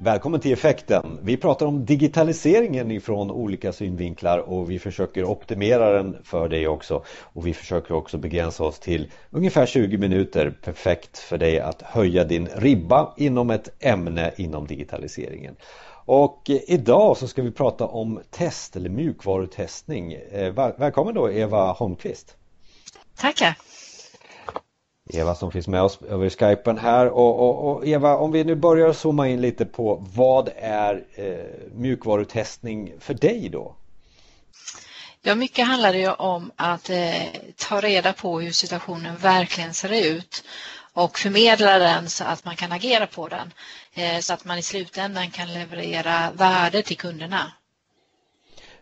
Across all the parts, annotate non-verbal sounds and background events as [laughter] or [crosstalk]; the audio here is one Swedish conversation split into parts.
Välkommen till Effekten. Vi pratar om digitaliseringen ifrån olika synvinklar och vi försöker optimera den för dig också. Och vi försöker också begränsa oss till ungefär 20 minuter. Perfekt för dig att höja din ribba inom ett ämne inom digitaliseringen. Och idag så ska vi prata om test eller mjukvarutestning. Eh, välkommen då Eva Holmqvist. Tackar. Eva som finns med oss över Skypen här och, och, och, Eva om vi nu börjar zooma in lite på vad är eh, mjukvarutestning för dig då? Ja, mycket handlar det ju om att eh, ta reda på hur situationen verkligen ser ut och förmedla den så att man kan agera på den eh, så att man i slutändan kan leverera värde till kunderna.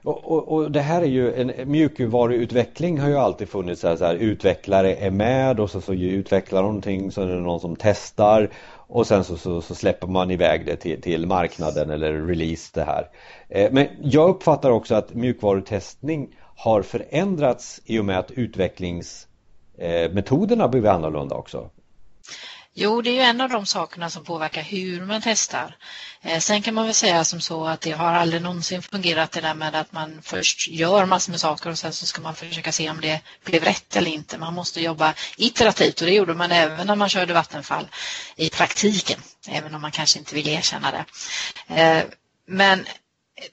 Och, och, och, det här är ju en mjukvaruutveckling har ju alltid funnits så här, så här utvecklare är med och så, så utvecklar någonting så är det någon som testar och sen så, så, så släpper man iväg det till, till, marknaden eller release det här. Eh, men jag uppfattar också att mjukvarutestning har förändrats i och med att utvecklingsmetoderna eh, blivit annorlunda också. Jo, det är ju en av de sakerna som påverkar hur man testar. Eh, sen kan man väl säga som så att det har aldrig någonsin fungerat det där med att man först gör massor med saker och sen så ska man försöka se om det blev rätt eller inte. Man måste jobba iterativt och det gjorde man även när man körde Vattenfall i praktiken, även om man kanske inte vill erkänna det. Eh, men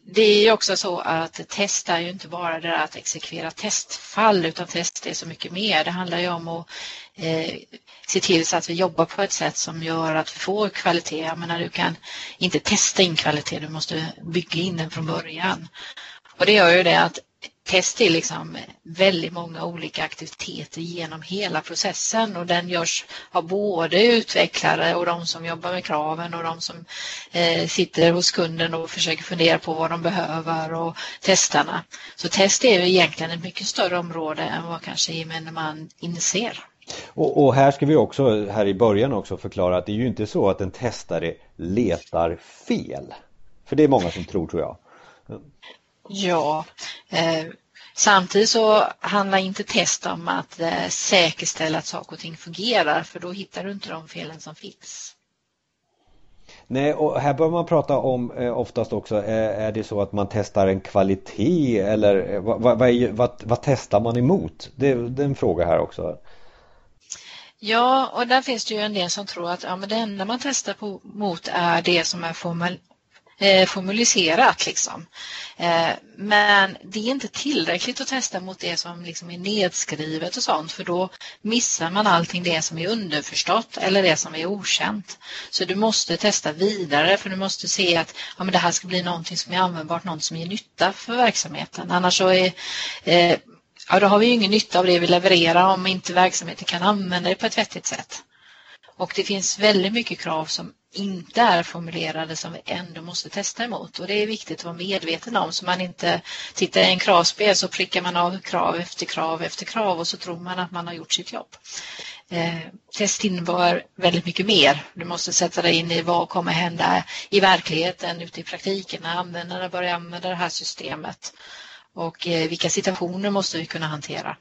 det är ju också så att test är ju inte bara det där att exekvera testfall utan test är så mycket mer. Det handlar ju om att eh, se till så att vi jobbar på ett sätt som gör att vi får kvalitet. Jag menar, du kan inte testa in kvalitet, du måste bygga in den från början. Och det gör ju det att test är liksom väldigt många olika aktiviteter genom hela processen och den görs av både utvecklare och de som jobbar med kraven och de som eh, sitter hos kunden och försöker fundera på vad de behöver och testarna. Så test är ju egentligen ett mycket större område än vad kanske gemene man inser. Och, och, här ska vi också, här i början också förklara att det är ju inte så att en testare letar fel. För det är många som tror, tror jag. Ja, eh, samtidigt så handlar inte test om att eh, säkerställa att saker och ting fungerar för då hittar du inte de felen som finns. Nej, och här bör man prata om eh, oftast också, är, är, det så att man testar en kvalitet eller vad, vad, vad, vad testar man emot? Det, det, är en fråga här också. Ja, och där finns det ju en del som tror att ja, men det enda man testar på, mot är det som är formal, eh, formaliserat. Liksom. Eh, men det är inte tillräckligt att testa mot det som liksom är nedskrivet och sånt för då missar man allting det som är underförstått eller det som är okänt. Så du måste testa vidare för du måste se att ja, men det här ska bli någonting som är användbart, något som ger nytta för verksamheten. Annars så är eh, ja, då har vi ingen nytta av det vi levererar om inte verksamheten kan använda det på ett vettigt sätt. Och det finns väldigt mycket krav som inte är formulerade som vi ändå måste testa emot och det är viktigt att vara medveten om så man inte tittar i en kravspel så prickar man av krav efter krav efter krav och så tror man att man har gjort sitt jobb. Eh, test innebär väldigt mycket mer. Du måste sätta dig in i vad kommer hända i verkligheten ute i praktiken när användarna börjar använda det här systemet och eh, vilka situationer måste vi kunna hantera.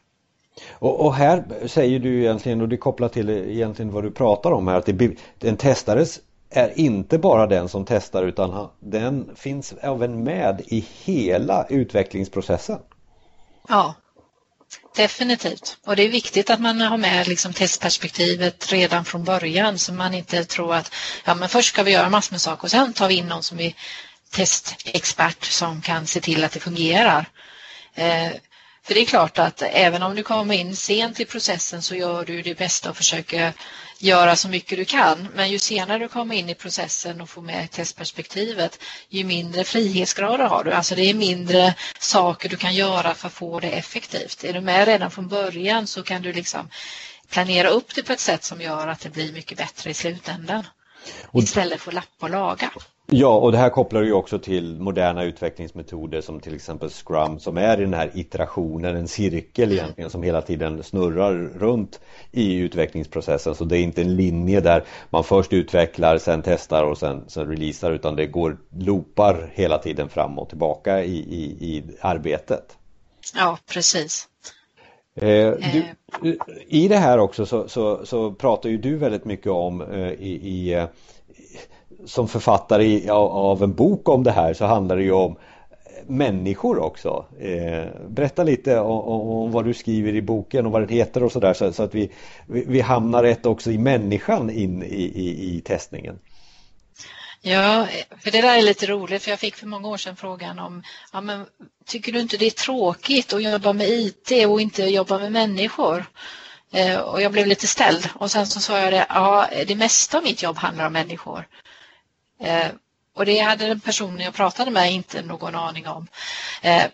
Och, och, här säger du egentligen, och det kopplar till egentligen vad du pratar om här, att det, en testares är inte bara den som testar utan den finns även med i hela utvecklingsprocessen. Ja, definitivt. Och det är viktigt att man har med liksom testperspektivet redan från början så man inte tror att ja, men först ska vi göra massor med saker och sen tar vi in någon som är testexpert som kan se till att det fungerar. Eh, för det är klart att även om du kommer in sent i processen så gör du det bästa och försöker göra så mycket du kan. Men ju senare du kommer in i processen och får med testperspektivet, ju mindre frihetsgrader har du. Alltså det är mindre saker du kan göra för att få det effektivt. Är du med redan från början så kan du liksom planera upp det på ett sätt som gör att det blir mycket bättre i slutändan. Istället för att lappa och laga. Ja, och det här kopplar ju också till moderna utvecklingsmetoder som till exempel Scrum som är i den här iterationen, en cirkel mm. egentligen som hela tiden snurrar runt i utvecklingsprocessen. Så det är inte en linje där man först utvecklar, sen testar och sen, sen releasar utan det går loopar hela tiden fram och tillbaka i, i, i arbetet. Ja, precis. Eh, du, eh. I det här också så, så, så, pratar ju du väldigt mycket om eh, i, i som författare av en bok om det här så handlar det ju om eh, människor också. Eh, berätta lite om, vad du skriver i boken och vad den heter och sådär så, att vi, vi, vi hamnar rätt också i människan in i, i, i testningen. Ja, för det där är lite roligt för jag fick för många år sedan frågan om ja, men, tycker du inte det är tråkigt att jobba med IT och inte jobba med människor? Eh, och jag blev lite ställd och sen så sa jag det, ja det mesta av mitt jobb handlar om människor. Eh, och det hade den personen jag pratade med inte någon aning om. Eh,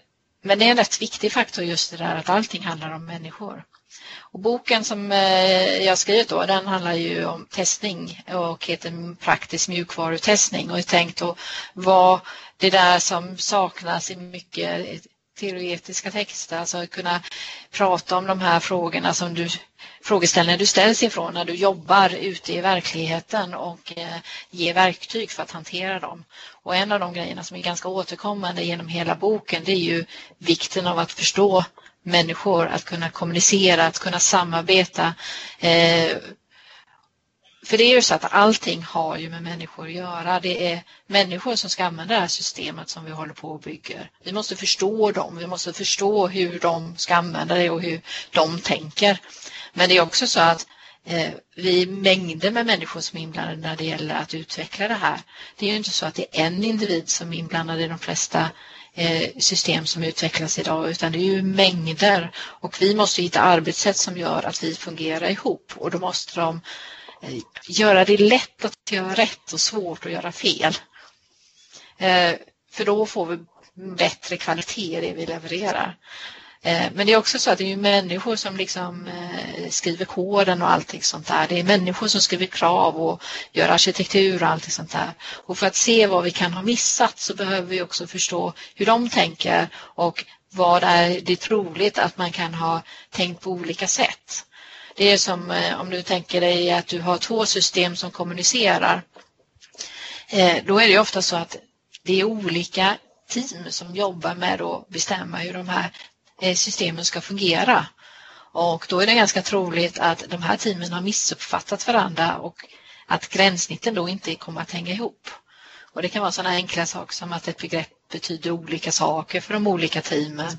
men det är en rätt viktig faktor just det där att allting handlar om människor. Och boken som eh, jag skrivit då, den handlar ju om testning och heter Praktisk mjukvarutestning och är tänkt att vara det där som saknas i mycket teoretiska texter, alltså att kunna prata om de här frågorna som du frågeställningar du ställs ifrån när du jobbar ute i verkligheten och eh, ge verktyg för att hantera dem. Och en av de grejerna som är ganska återkommande genom hela boken det är ju vikten av att förstå människor, att kunna kommunicera, att kunna samarbeta. Eh, för det är ju så att allting har ju med människor att göra. Det är människor som ska använda det här systemet som vi håller på och bygger. Vi måste förstå dem, vi måste förstå hur de ska använda det och hur de tänker. Men det är också så att eh, vi är mängder med människor som är inblandade när det gäller att utveckla det här. Det är ju inte så att det är en individ som är inblandad i de flesta eh, system som utvecklas idag utan det är ju mängder och vi måste hitta arbetssätt som gör att vi fungerar ihop och då måste de göra det lätt att göra rätt och svårt att göra fel. Eh, för då får vi bättre kvalitet i det vi levererar. Eh, men det är också så att det är människor som liksom eh, skriver koden och allting sånt där. Det är människor som skriver krav och gör arkitektur och allting sånt där. Och för att se vad vi kan ha missat så behöver vi också förstå hur de tänker och vad är det troligt att man kan ha tänkt på olika sätt. Det är som eh, om du tänker dig att du har två system som kommunicerar. Eh, då är det ofta så att det är olika team som jobbar med att bestämma hur de här eh, systemen ska fungera. Och då är det ganska troligt att de här teamen har missuppfattat varandra och att gränssnitten då inte kommer att hänga ihop. Och Det kan vara sådana enkla saker som att ett begrepp betyder olika saker för de olika teamen.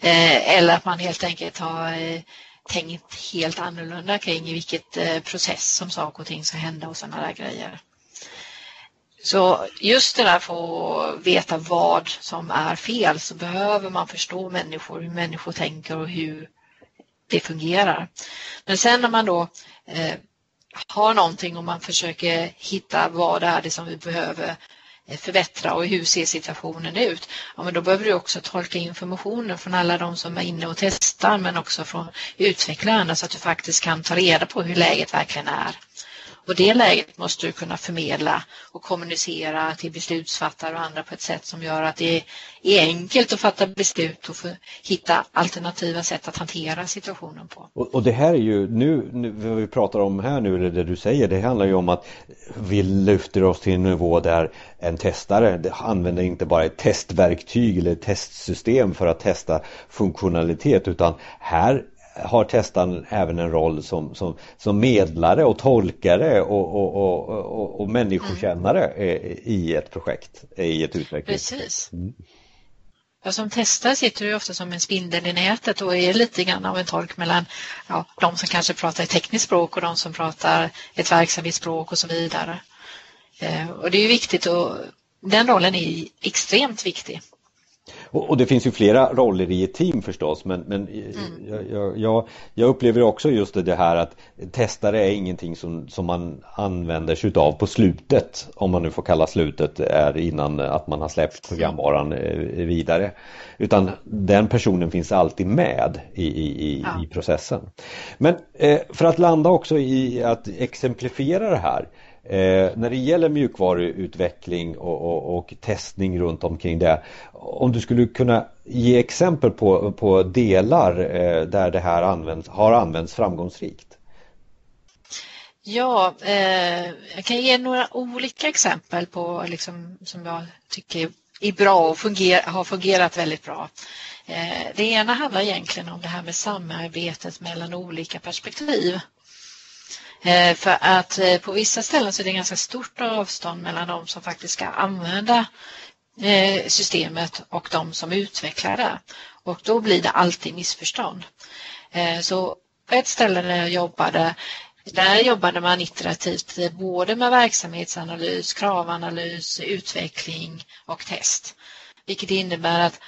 Eh, eller att man helt enkelt har tänkt helt annorlunda kring i vilket eh, process som saker och ting ska hända och sådana där grejer. Så just det där för att veta vad som är fel så behöver man förstå människor, hur människor tänker och hur det fungerar. Men sen när man då eh, har någonting och man försöker hitta vad det är det som vi behöver Eh, förbättra och hur ser situationen ut? Ja, men då behöver du också tolka informationen från alla de som är inne och testar men också från utvecklarna så att du faktiskt kan ta reda på hur läget verkligen är. Och det läget måste du kunna förmedla och kommunicera till beslutsfattare och andra på ett sätt som gör att det är enkelt att fatta beslut och hitta alternativa sätt att hantera situationen på. Och, och det här är ju nu, nu, vad vi pratar om här nu, eller det du säger, det handlar ju om att vi lyfter oss till en nivå där en testare använder inte bara ett testverktyg eller ett testsystem för att testa funktionalitet utan här har testaren även en roll som, som, som medlare och tolkare och, och, och, och, och människokännare mm. i ett projekt, i ett utvecklingsprojekt. Precis. Mm. Ja, som testare sitter du ofta som en spindel i nätet och är lite grann av en tolk mellan ja, de som kanske pratar ett tekniskt språk och de som pratar ett verksamhetsspråk och så vidare. Eh, och det är viktigt och den rollen är extremt viktig. Och, och, det finns ju flera roller i ett team förstås men, men mm. jag, jag, jag, upplever också just det här att testare är ingenting som, som man använder sig utav på slutet om man nu får kalla slutet är innan att man har släppt programvaran eh, vidare. Utan den personen finns alltid med i, i, ja. i processen. Men eh, för att landa också i att exemplifiera det här Eh, när det gäller mjukvaruutveckling och, och, och, testning runt omkring det. Om du skulle kunna ge exempel på, på delar eh, där det här används, har använts framgångsrikt? Ja, eh, jag kan ge några olika exempel på liksom, som jag tycker är bra och funger, har fungerat väldigt bra. Eh, det ena handlar egentligen om det här med samarbetet mellan olika perspektiv. Eh, för att eh, på vissa ställen så är det ganska stort avstånd mellan de som faktiskt ska använda eh, systemet och de som utvecklar det. Och då blir det alltid missförstånd. Så på ett ställe där jag jobbade där jobbade man iterativt både med verksamhetsanalys, kravanalys, utveckling och test. Vilket innebär att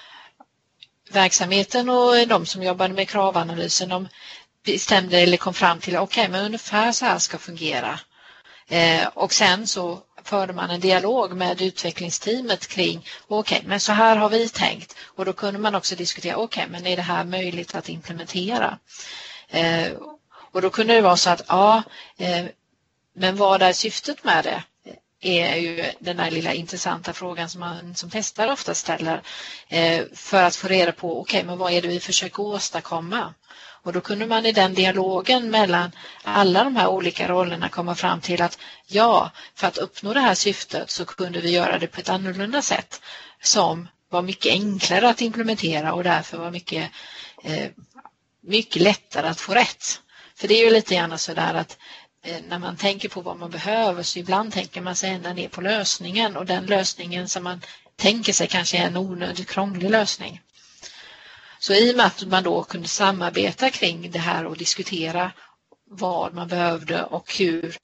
verksamheten och de som jobbade med kravanalysen de bestämde eller kom fram till okej, okay, men ungefär så här ska fungera. Eh, och sen så förde man en dialog med utvecklingsteamet kring okej, okay, men så här har vi tänkt och då kunde man också diskutera okej, okay, men är det här möjligt att implementera? Eh, och då kunde det vara så att ja, eh, men vad är syftet med det? är ju den där lilla intressanta frågan som man som testare ofta ställer eh, för att få reda på okej, okay, men vad är det vi försöker åstadkomma? Och då kunde man i den dialogen mellan alla de här olika rollerna komma fram till att ja, för att uppnå det här syftet så kunde vi göra det på ett annorlunda sätt som var mycket enklare att implementera och därför var mycket, eh, mycket lättare att få rätt. För det är ju lite grann så där att eh, när man tänker på vad man behöver så ibland tänker man sig ända ner på lösningen och den lösningen som man tänker sig kanske är en onödigt krånglig lösning. Så i och med att man då kunde samarbeta kring det här och diskutera vad man behövde och hur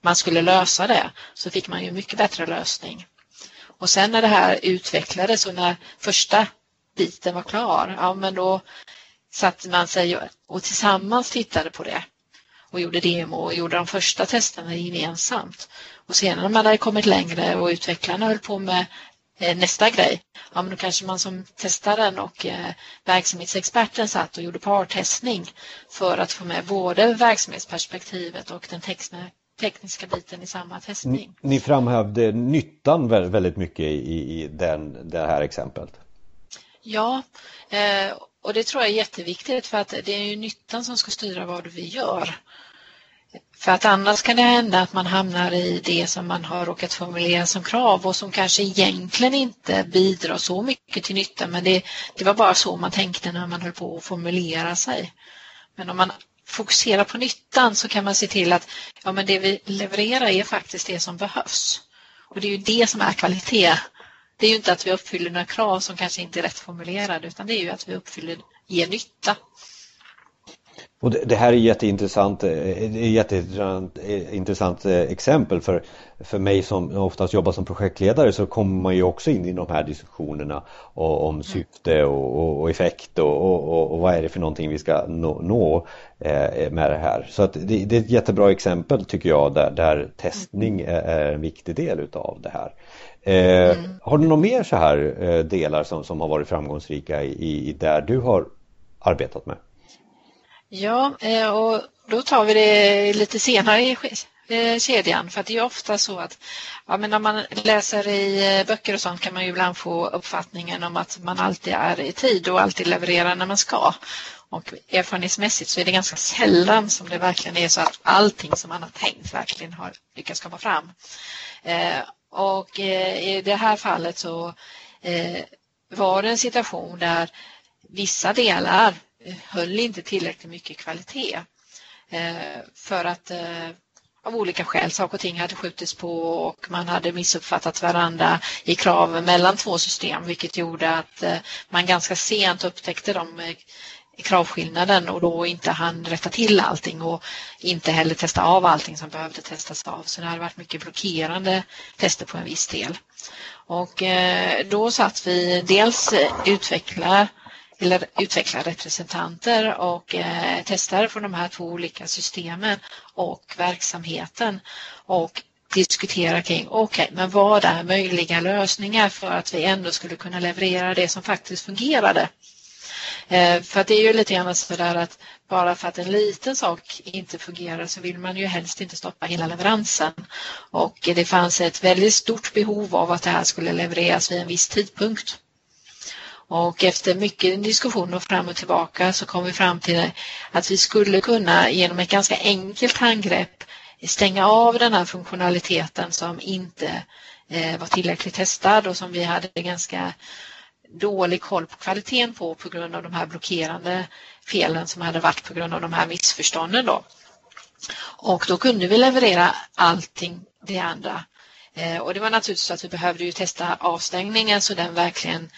man skulle lösa det så fick man ju mycket bättre lösning. Och sen när det här utvecklades och när första biten var klar, ja men då satte man sig och tillsammans tittade på det och gjorde demo och gjorde de första testerna gemensamt. Och sen när man hade kommit längre och utvecklarna höll på med nästa grej. Ja, men då kanske man som testaren och eh, verksamhetsexperten satt och gjorde partestning för att få med både verksamhetsperspektivet och den tekniska biten i samma testning. Ni framhävde nyttan väldigt mycket i, i den, det här exemplet. Ja, eh, och det tror jag är jätteviktigt för att det är ju nyttan som ska styra vad vi gör. För att annars kan det hända att man hamnar i det som man har råkat formulera som krav och som kanske egentligen inte bidrar så mycket till nytta men det, det var bara så man tänkte när man höll på att formulera sig. Men om man fokuserar på nyttan så kan man se till att ja, men det vi levererar är faktiskt det som behövs. Och det är ju det som är kvalitet. Det är ju inte att vi uppfyller några krav som kanske inte är rätt formulerade utan det är ju att vi uppfyller, ger nytta. Och det, det här är jätteintressant, eh, jätteintressant intressant eh, exempel för, för mig som oftast jobbar som projektledare så kommer man ju också in i de här diskussionerna om syfte och, och, och effekt och, och, och, vad är det för någonting vi ska nå, nå eh, med det här. Så det, det, är ett jättebra exempel tycker jag där, där testning är, är en viktig del utav det här. Eh, mm. Har du några mer så här delar som, som har varit framgångsrika i, i där du har arbetat med? Ja, eh, och då tar vi det lite senare i eh, kedjan för det är ofta så att ja, men när man läser i eh, böcker och sånt kan man ju ibland få uppfattningen om att man alltid är i tid och alltid levererar när man ska. Och erfarenhetsmässigt så är det ganska sällan som det verkligen är så att allting som man har tänkt verkligen har lyckats komma fram. Och i det här fallet så var det en situation där vissa delar höll inte tillräckligt mycket kvalitet eh, för att eh, av olika skäl. Saker och ting hade skjutits på och man hade missuppfattat varandra i krav mellan två system vilket gjorde att eh, man ganska sent upptäckte de kravskillnaden och då inte hann rätta till allting och inte heller testa av allting som behövde testas av. Så det hade varit mycket blockerande tester på en viss del. Och då satt vi dels utveckla eller utveckla representanter och eh, testare från de här två olika systemen och verksamheten och diskutera kring okej, okay, men vad är möjliga lösningar för att vi ändå skulle kunna leverera det som faktiskt fungerade. Eh, för att det är ju lite grann så där att bara för att en liten sak inte fungerar så vill man ju helst inte stoppa hela leveransen. Och det fanns ett väldigt stort behov av att det här skulle levereras vid en viss tidpunkt. Och efter mycket diskussioner fram och tillbaka så kom vi fram till att vi skulle kunna genom ett ganska enkelt handgrepp stänga av den här funktionaliteten som inte eh, var tillräckligt testad och som vi hade ganska dålig koll på kvaliteten på på grund av de här blockerande felen som hade varit på grund av de här missförstånden. Då. Och då kunde vi leverera allting det andra. Eh, och det var naturligtvis så att vi behövde ju testa avstängningen så den verkligen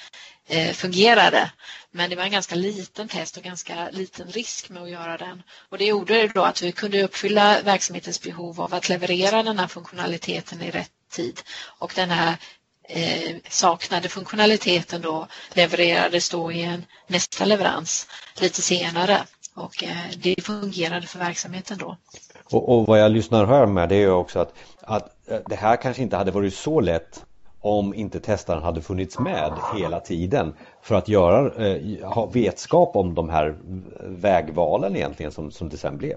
Eh, fungerade. Men det var en ganska liten test och ganska liten risk med att göra den. Och det gjorde då att vi kunde uppfylla verksamhetens behov av att leverera den här funktionaliteten i rätt tid. Och den här eh, saknade funktionaliteten då levererades då i en nästa leverans lite senare. Och eh, det fungerade för verksamheten då. Och, och vad jag lyssnar och hör med det är också att, att eh, det här kanske inte hade varit så lätt om inte testaren hade funnits med hela tiden för att göra, eh, ha vetskap om de här vägvalen egentligen som, som det sen blev.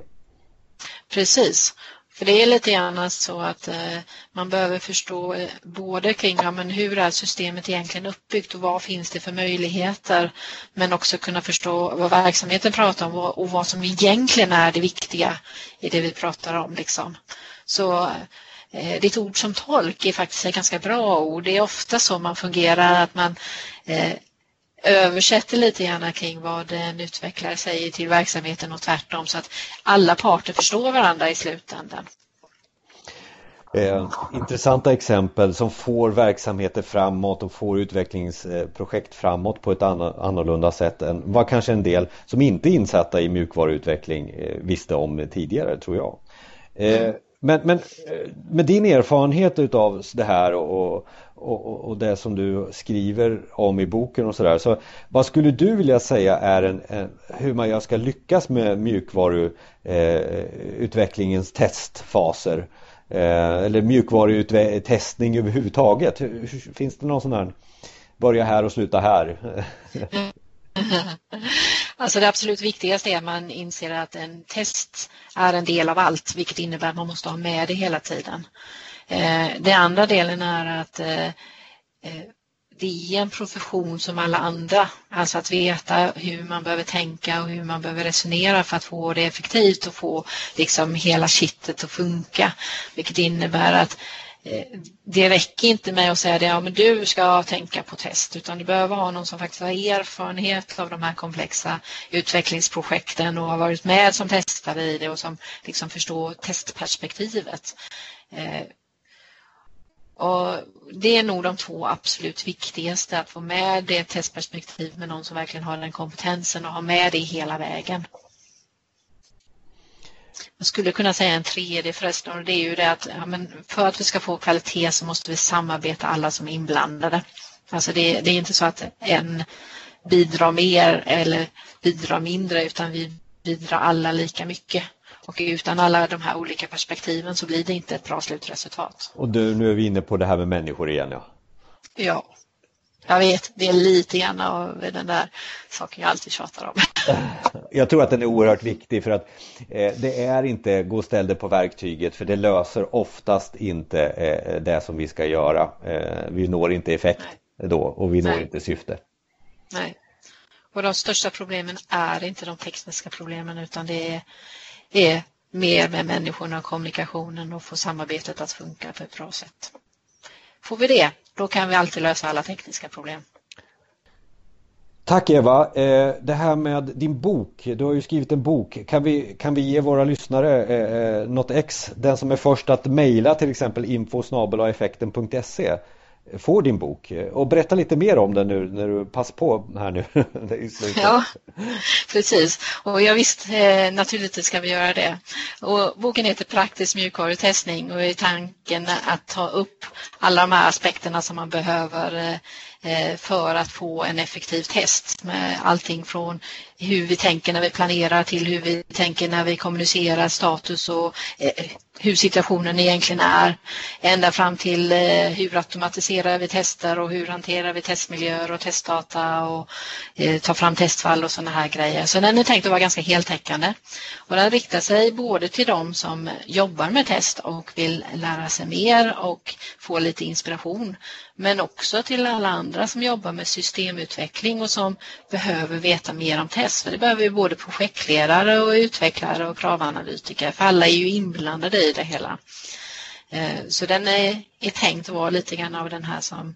Precis. För det är lite grann så att eh, man behöver förstå eh, både kring ja, men hur är systemet egentligen uppbyggt och vad finns det för möjligheter men också kunna förstå vad verksamheten pratar om och, och vad som egentligen är det viktiga i det vi pratar om. Liksom. Så Eh, ditt ord som tolk är faktiskt ett ganska bra ord. Det är ofta så man fungerar att man eh, översätter lite grann kring vad en utvecklare säger till verksamheten och tvärtom så att alla parter förstår varandra i slutändan. Eh, intressanta exempel som får verksamheter framåt och får utvecklingsprojekt framåt på ett annorlunda sätt än vad kanske en del som inte är insatta i mjukvaruutveckling eh, visste om tidigare tror jag. Eh, mm. Men, men med din erfarenhet utav det här och, och, och det som du skriver om i boken och sådär. Så vad skulle du vilja säga är en, en hur man ska lyckas med mjukvaruutvecklingens eh, testfaser? Eh, eller mjukvarutestning överhuvudtaget. Finns det någon sån här börja här och sluta här? [laughs] [laughs] [laughs] Alltså det absolut viktigaste är att man inser att en test är en del av allt, vilket innebär att man måste ha med det hela tiden. Eh, Den andra delen är att eh, eh, det är en profession som alla andra. Alltså att veta hur man behöver tänka och hur man behöver resonera för att få det effektivt och få liksom hela kittet att funka. Vilket innebär att Eh, det räcker inte med att säga att ja, du ska tänka på test utan du behöver ha någon som faktiskt har erfarenhet av de här komplexa utvecklingsprojekten och har varit med som testare i det och som liksom förstår testperspektivet. Eh, och det är nog de två absolut viktigaste, att få med det testperspektivet med någon som verkligen har den kompetensen och ha med det hela vägen. Jag skulle kunna säga en tredje förresten och det är ju det att ja, för att vi ska få kvalitet så måste vi samarbeta alla som är inblandade. Alltså det, det är inte så att en bidrar mer eller bidrar mindre utan vi bidrar alla lika mycket. Och utan alla de här olika perspektiven så blir det inte ett bra slutresultat. Och du, nu är vi inne på det här med människor igen ja. Ja. Jag vet, det är lite grann av den där saken jag alltid tjatar om. [laughs] Jag tror att den är oerhört viktig för att eh, det är inte gå och ställ dig på verktyget för det löser oftast inte eh, det som vi ska göra. Eh, vi når inte effekt Nej. då och vi når Nej. inte syfte. Nej. Och de största problemen är inte de tekniska problemen utan det är är mer med människorna och kommunikationen och få samarbetet att funka på ett bra sätt. Får vi det, då kan vi alltid lösa alla tekniska problem. Tack Eva. Eh, det här med din bok, du har ju skrivit en bok. Kan vi, kan vi ge våra lyssnare eh, eh, något ex? Den som är först att mejla till exempel info effekten.se får din bok och berätta lite mer om den nu när du passar på här nu [laughs] Ja, precis. Och jag visst, eh, naturligtvis ska vi göra det. Och boken heter Praktisk mjukvarutestning och är tanken att ta upp alla de här aspekterna som man behöver eh, Eh, för att få en effektiv test med allting från hur vi tänker när vi planerar till hur vi tänker när vi kommunicerar status och eh, hur situationen egentligen är. Ända fram till eh, hur automatiserar vi tester och hur hanterar vi testmiljöer och testdata och tar fram testfall och sådana här grejer. Så den är tänkt att vara ganska heltäckande. Och den riktar sig både till de som jobbar med test och vill lära sig mer och få lite inspiration men också till alla andra som jobbar med systemutveckling och som behöver veta mer om test. För det behöver ju både projektledare och utvecklare och kravanalytiker, för alla är ju inblandade i det hela. Eh, så den är, är tänkt att vara lite grann av den här som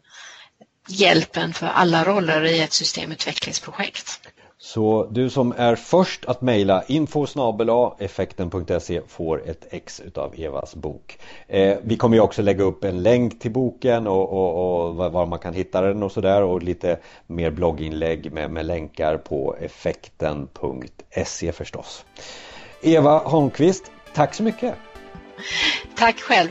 hjälpen för alla roller i ett systemutvecklingsprojekt. Så du som är först att mejla info effekten.se får ett ex utav Evas bok. Eh, vi kommer ju också lägga upp en länk till boken och, och, och var man kan hitta den och sådär och lite mer blogginlägg med, med länkar på effekten.se förstås. Eva Holmqvist, tack så mycket! Tack själv!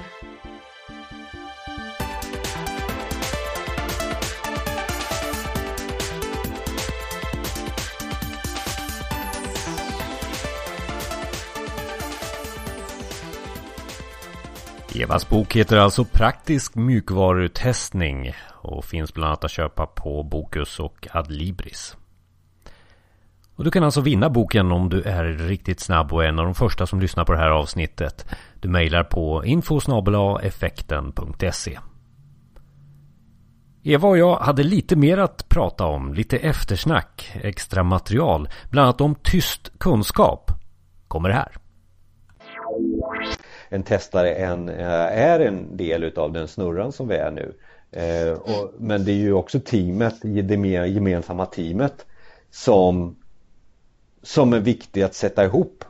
Evas bok heter alltså Praktisk mjukvarutestning och finns bland annat att köpa på Bokus och Adlibris. Och du kan alltså vinna boken om du är riktigt snabb och är en av de första som lyssnar på det här avsnittet. Du mejlar på infosnabelaeffekten.se Eva och jag hade lite mer att prata om, lite eftersnack, extra material, bland annat om tyst kunskap. Kommer här en testare en, eh, är en del utav den snurran som vi är nu. Eh, och, men det är ju också teamet, det mer gemensamma teamet som, som är viktigt att sätta ihop.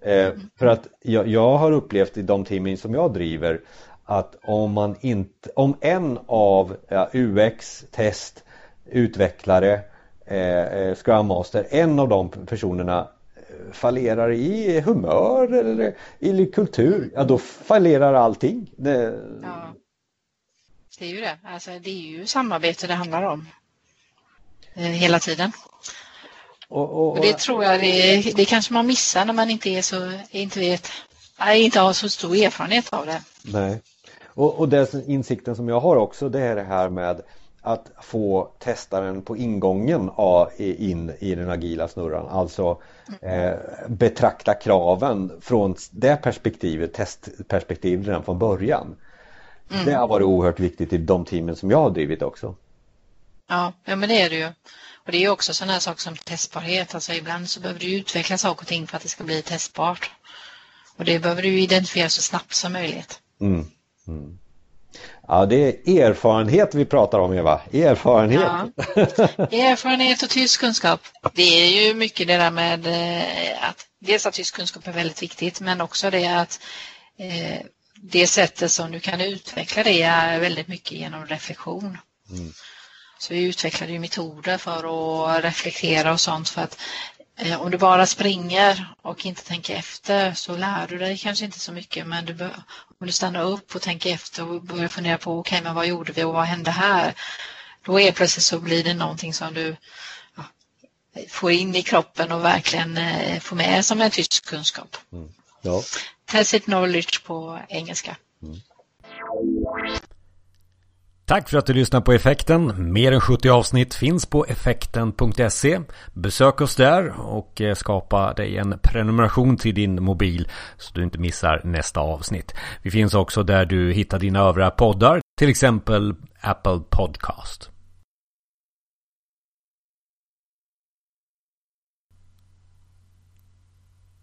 Eh, för att jag, jag, har upplevt i de teamen som jag driver att om man inte, om en av ja, UX, test, utvecklare, eh, Scrum Master, en av de personerna fallerar i humör eller i kultur, ja då fallerar allting. Det... Ja. det är ju det. Alltså, det är ju samarbete det handlar om eh, hela tiden. Och, och, och, det tror jag det, det kanske man missar när man inte är så, inte vet, inte har så stor erfarenhet av det. Nej. Och, och den insikten som jag har också det är det här med att få testaren på ingången in i den agila snurran. Alltså eh, betrakta kraven från det perspektivet, testperspektivet redan från början. Mm. Det har varit oerhört viktigt i de teamen som jag har drivit också. Ja, ja men det är det ju. Och det är också sådana här saker som testbarhet. Alltså ibland så behöver du utveckla saker och ting för att det ska bli testbart. Och det behöver du identifiera så snabbt som möjligt. Mm. Mm. Ja, det är erfarenhet vi pratar om Eva. Erfarenhet. Ja. Erfarenhet och tysk kunskap. Det är ju mycket det där med eh, att dels att tysk kunskap är väldigt viktigt men också det att eh, det sättet som du kan utveckla det är väldigt mycket genom reflektion. Mm. Så vi utvecklade ju metoder för att reflektera och sånt för att om du bara springer och inte tänker efter så lär du dig kanske inte så mycket men du bör, om du stannar upp och tänker efter och börjar fundera på okej okay, men vad gjorde vi och vad hände här? Då är plötsligt så blir det någonting som du ja, får in i kroppen och verkligen eh, får med som en tysk kunskap. Mm. Ja. Tacit knowledge på engelska. Mm. Tack för att du lyssnar på Effekten. Mer än 70 avsnitt finns på effekten.se. Besök oss där och eh, skapa dig en prenumeration till din mobil så du inte missar nästa avsnitt. Vi finns också där du hittar dina övriga poddar, till exempel Apple Podcast.